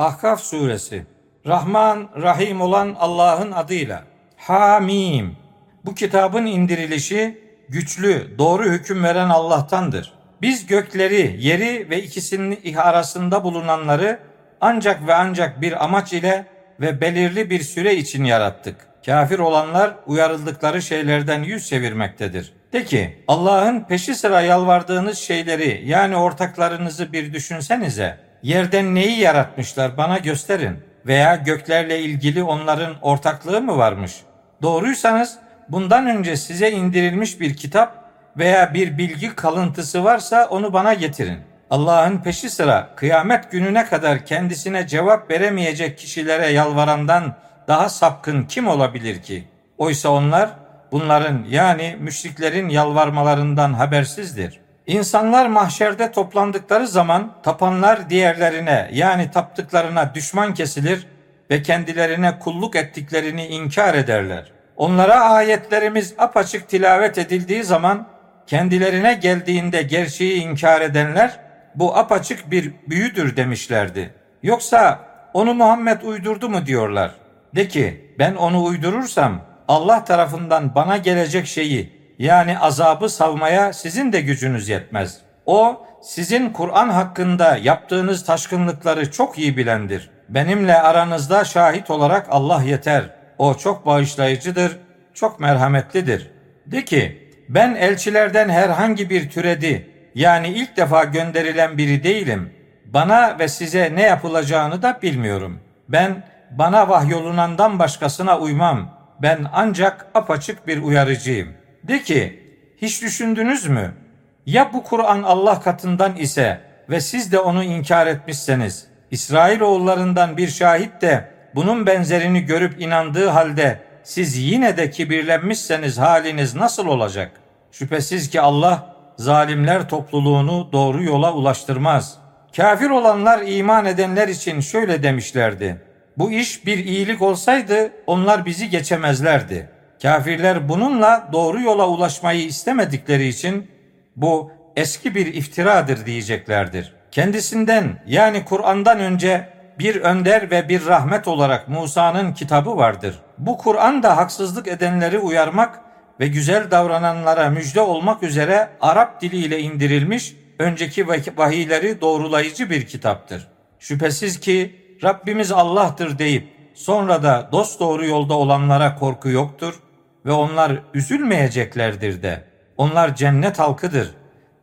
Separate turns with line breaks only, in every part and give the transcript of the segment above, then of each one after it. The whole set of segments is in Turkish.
Ahkaf suresi Rahman Rahim olan Allah'ın adıyla Hamim Bu kitabın indirilişi güçlü, doğru hüküm veren Allah'tandır. Biz gökleri, yeri ve ikisinin arasında bulunanları ancak ve ancak bir amaç ile ve belirli bir süre için yarattık. Kafir olanlar uyarıldıkları şeylerden yüz çevirmektedir. De ki Allah'ın peşi sıra yalvardığınız şeyleri yani ortaklarınızı bir düşünsenize. Yerden neyi yaratmışlar bana gösterin. Veya göklerle ilgili onların ortaklığı mı varmış? Doğruysanız bundan önce size indirilmiş bir kitap veya bir bilgi kalıntısı varsa onu bana getirin. Allah'ın peşi sıra kıyamet gününe kadar kendisine cevap veremeyecek kişilere yalvarandan daha sapkın kim olabilir ki? Oysa onlar bunların yani müşriklerin yalvarmalarından habersizdir. İnsanlar mahşerde toplandıkları zaman tapanlar diğerlerine yani taptıklarına düşman kesilir ve kendilerine kulluk ettiklerini inkar ederler. Onlara ayetlerimiz apaçık tilavet edildiği zaman kendilerine geldiğinde gerçeği inkar edenler bu apaçık bir büyüdür demişlerdi. Yoksa onu Muhammed uydurdu mu diyorlar. De ki ben onu uydurursam Allah tarafından bana gelecek şeyi yani azabı savmaya sizin de gücünüz yetmez. O sizin Kur'an hakkında yaptığınız taşkınlıkları çok iyi bilendir. Benimle aranızda şahit olarak Allah yeter. O çok bağışlayıcıdır, çok merhametlidir. De ki ben elçilerden herhangi bir türedi yani ilk defa gönderilen biri değilim. Bana ve size ne yapılacağını da bilmiyorum. Ben bana vahyolunandan başkasına uymam. Ben ancak apaçık bir uyarıcıyım. De ki, hiç düşündünüz mü? Ya bu Kur'an Allah katından ise ve siz de onu inkar etmişseniz, İsrail oğullarından bir şahit de bunun benzerini görüp inandığı halde siz yine de kibirlenmişseniz haliniz nasıl olacak? Şüphesiz ki Allah zalimler topluluğunu doğru yola ulaştırmaz. Kafir olanlar iman edenler için şöyle demişlerdi. Bu iş bir iyilik olsaydı onlar bizi geçemezlerdi. Kafirler bununla doğru yola ulaşmayı istemedikleri için bu eski bir iftiradır diyeceklerdir. Kendisinden yani Kur'an'dan önce bir önder ve bir rahmet olarak Musa'nın kitabı vardır. Bu Kur'an da haksızlık edenleri uyarmak ve güzel davrananlara müjde olmak üzere Arap diliyle indirilmiş önceki vahiyleri doğrulayıcı bir kitaptır. Şüphesiz ki Rabbimiz Allah'tır deyip sonra da dost doğru yolda olanlara korku yoktur ve onlar üzülmeyeceklerdir de. Onlar cennet halkıdır.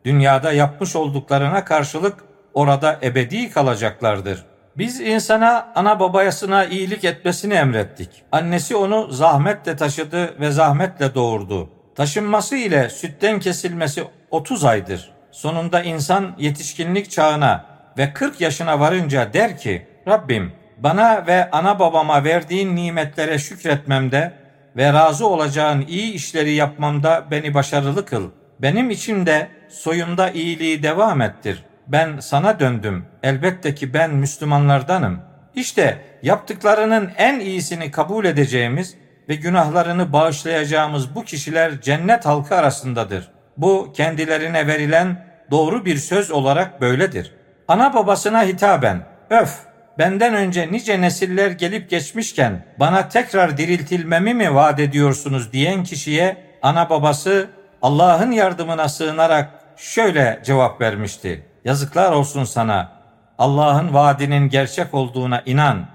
Dünyada yapmış olduklarına karşılık orada ebedi kalacaklardır. Biz insana ana babayasına iyilik etmesini emrettik. Annesi onu zahmetle taşıdı ve zahmetle doğurdu. Taşınması ile sütten kesilmesi 30 aydır. Sonunda insan yetişkinlik çağına ve 40 yaşına varınca der ki Rabbim bana ve ana babama verdiğin nimetlere şükretmemde ve razı olacağın iyi işleri yapmamda beni başarılı kıl. Benim için de soyumda iyiliği devam ettir ben sana döndüm. Elbette ki ben Müslümanlardanım. İşte yaptıklarının en iyisini kabul edeceğimiz ve günahlarını bağışlayacağımız bu kişiler cennet halkı arasındadır. Bu kendilerine verilen doğru bir söz olarak böyledir. Ana babasına hitaben, öf benden önce nice nesiller gelip geçmişken bana tekrar diriltilmemi mi vaat ediyorsunuz diyen kişiye ana babası Allah'ın yardımına sığınarak şöyle cevap vermişti. Yazıklar olsun sana. Allah'ın vaadinin gerçek olduğuna inan.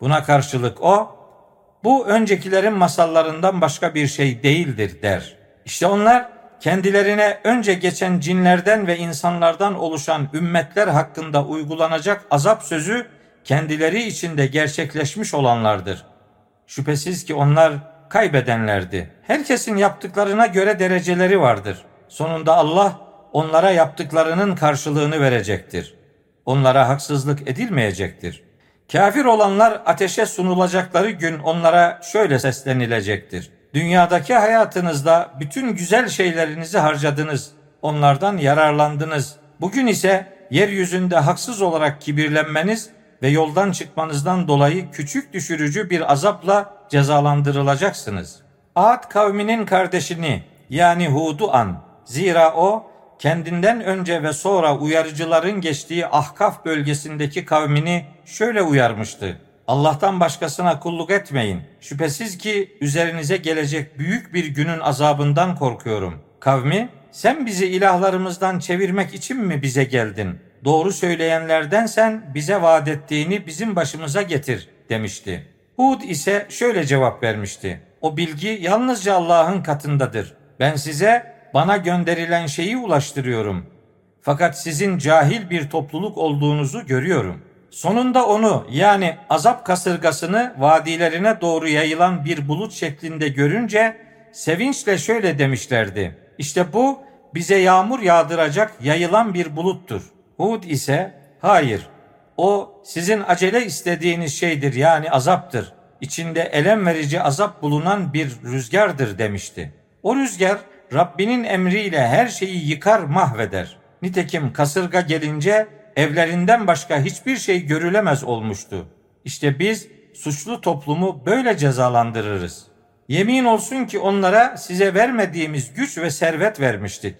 Buna karşılık o, bu öncekilerin masallarından başka bir şey değildir der. İşte onlar kendilerine önce geçen cinlerden ve insanlardan oluşan ümmetler hakkında uygulanacak azap sözü kendileri içinde gerçekleşmiş olanlardır. Şüphesiz ki onlar kaybedenlerdi. Herkesin yaptıklarına göre dereceleri vardır. Sonunda Allah onlara yaptıklarının karşılığını verecektir. Onlara haksızlık edilmeyecektir. Kafir olanlar ateşe sunulacakları gün onlara şöyle seslenilecektir. Dünyadaki hayatınızda bütün güzel şeylerinizi harcadınız. Onlardan yararlandınız. Bugün ise yeryüzünde haksız olarak kibirlenmeniz ve yoldan çıkmanızdan dolayı küçük düşürücü bir azapla cezalandırılacaksınız. Ad kavminin kardeşini yani Hud'u an. Zira o kendinden önce ve sonra uyarıcıların geçtiği Ahkaf bölgesindeki kavmini şöyle uyarmıştı. Allah'tan başkasına kulluk etmeyin. Şüphesiz ki üzerinize gelecek büyük bir günün azabından korkuyorum. Kavmi, sen bizi ilahlarımızdan çevirmek için mi bize geldin? Doğru söyleyenlerden sen bize vaat ettiğini bizim başımıza getir demişti. Hud ise şöyle cevap vermişti. O bilgi yalnızca Allah'ın katındadır. Ben size bana gönderilen şeyi ulaştırıyorum. Fakat sizin cahil bir topluluk olduğunuzu görüyorum. Sonunda onu yani azap kasırgasını vadilerine doğru yayılan bir bulut şeklinde görünce sevinçle şöyle demişlerdi. İşte bu bize yağmur yağdıracak yayılan bir buluttur. Hud ise hayır o sizin acele istediğiniz şeydir yani azaptır. İçinde elem verici azap bulunan bir rüzgardır demişti. O rüzgar Rabbinin emriyle her şeyi yıkar mahveder. Nitekim kasırga gelince evlerinden başka hiçbir şey görülemez olmuştu. İşte biz suçlu toplumu böyle cezalandırırız. Yemin olsun ki onlara size vermediğimiz güç ve servet vermiştik.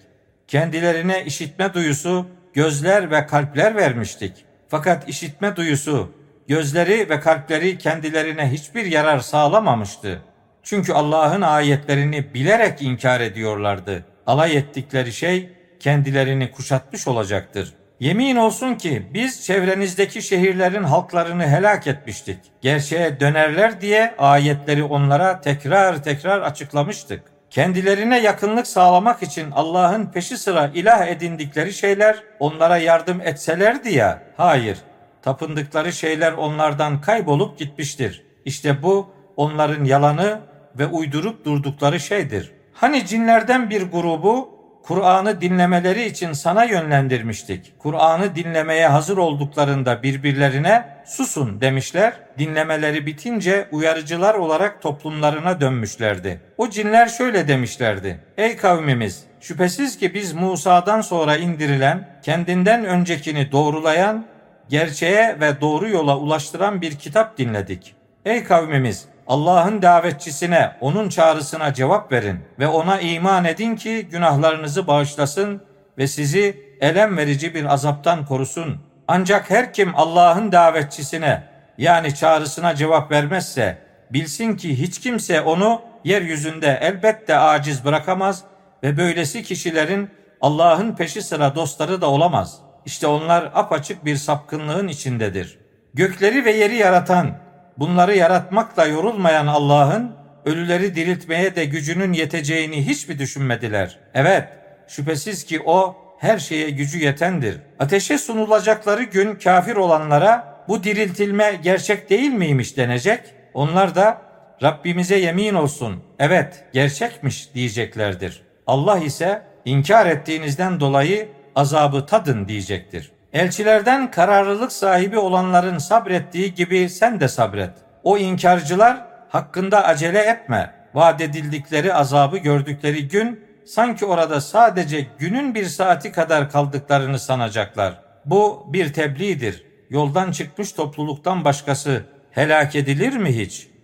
Kendilerine işitme duyusu, gözler ve kalpler vermiştik. Fakat işitme duyusu, gözleri ve kalpleri kendilerine hiçbir yarar sağlamamıştı. Çünkü Allah'ın ayetlerini bilerek inkar ediyorlardı. Alay ettikleri şey kendilerini kuşatmış olacaktır. Yemin olsun ki biz çevrenizdeki şehirlerin halklarını helak etmiştik. Gerçeğe dönerler diye ayetleri onlara tekrar tekrar açıklamıştık. Kendilerine yakınlık sağlamak için Allah'ın peşi sıra ilah edindikleri şeyler onlara yardım etselerdi ya. Hayır, tapındıkları şeyler onlardan kaybolup gitmiştir. İşte bu onların yalanı ve uydurup durdukları şeydir. Hani cinlerden bir grubu Kur'an'ı dinlemeleri için sana yönlendirmiştik. Kur'an'ı dinlemeye hazır olduklarında birbirlerine susun demişler. Dinlemeleri bitince uyarıcılar olarak toplumlarına dönmüşlerdi. O cinler şöyle demişlerdi. Ey kavmimiz şüphesiz ki biz Musa'dan sonra indirilen, kendinden öncekini doğrulayan, gerçeğe ve doğru yola ulaştıran bir kitap dinledik. Ey kavmimiz Allah'ın davetçisine, onun çağrısına cevap verin ve ona iman edin ki günahlarınızı bağışlasın ve sizi elem verici bir azaptan korusun. Ancak her kim Allah'ın davetçisine yani çağrısına cevap vermezse bilsin ki hiç kimse onu yeryüzünde elbette aciz bırakamaz ve böylesi kişilerin Allah'ın peşi sıra dostları da olamaz. İşte onlar apaçık bir sapkınlığın içindedir. Gökleri ve yeri yaratan, bunları yaratmakla yorulmayan Allah'ın ölüleri diriltmeye de gücünün yeteceğini hiç mi düşünmediler? Evet, şüphesiz ki o her şeye gücü yetendir. Ateşe sunulacakları gün kafir olanlara bu diriltilme gerçek değil miymiş denecek. Onlar da Rabbimize yemin olsun evet gerçekmiş diyeceklerdir. Allah ise inkar ettiğinizden dolayı azabı tadın diyecektir. Elçilerden kararlılık sahibi olanların sabrettiği gibi sen de sabret. O inkarcılar hakkında acele etme. Vaat edildikleri azabı gördükleri gün sanki orada sadece günün bir saati kadar kaldıklarını sanacaklar. Bu bir tebliğdir. Yoldan çıkmış topluluktan başkası helak edilir mi hiç?''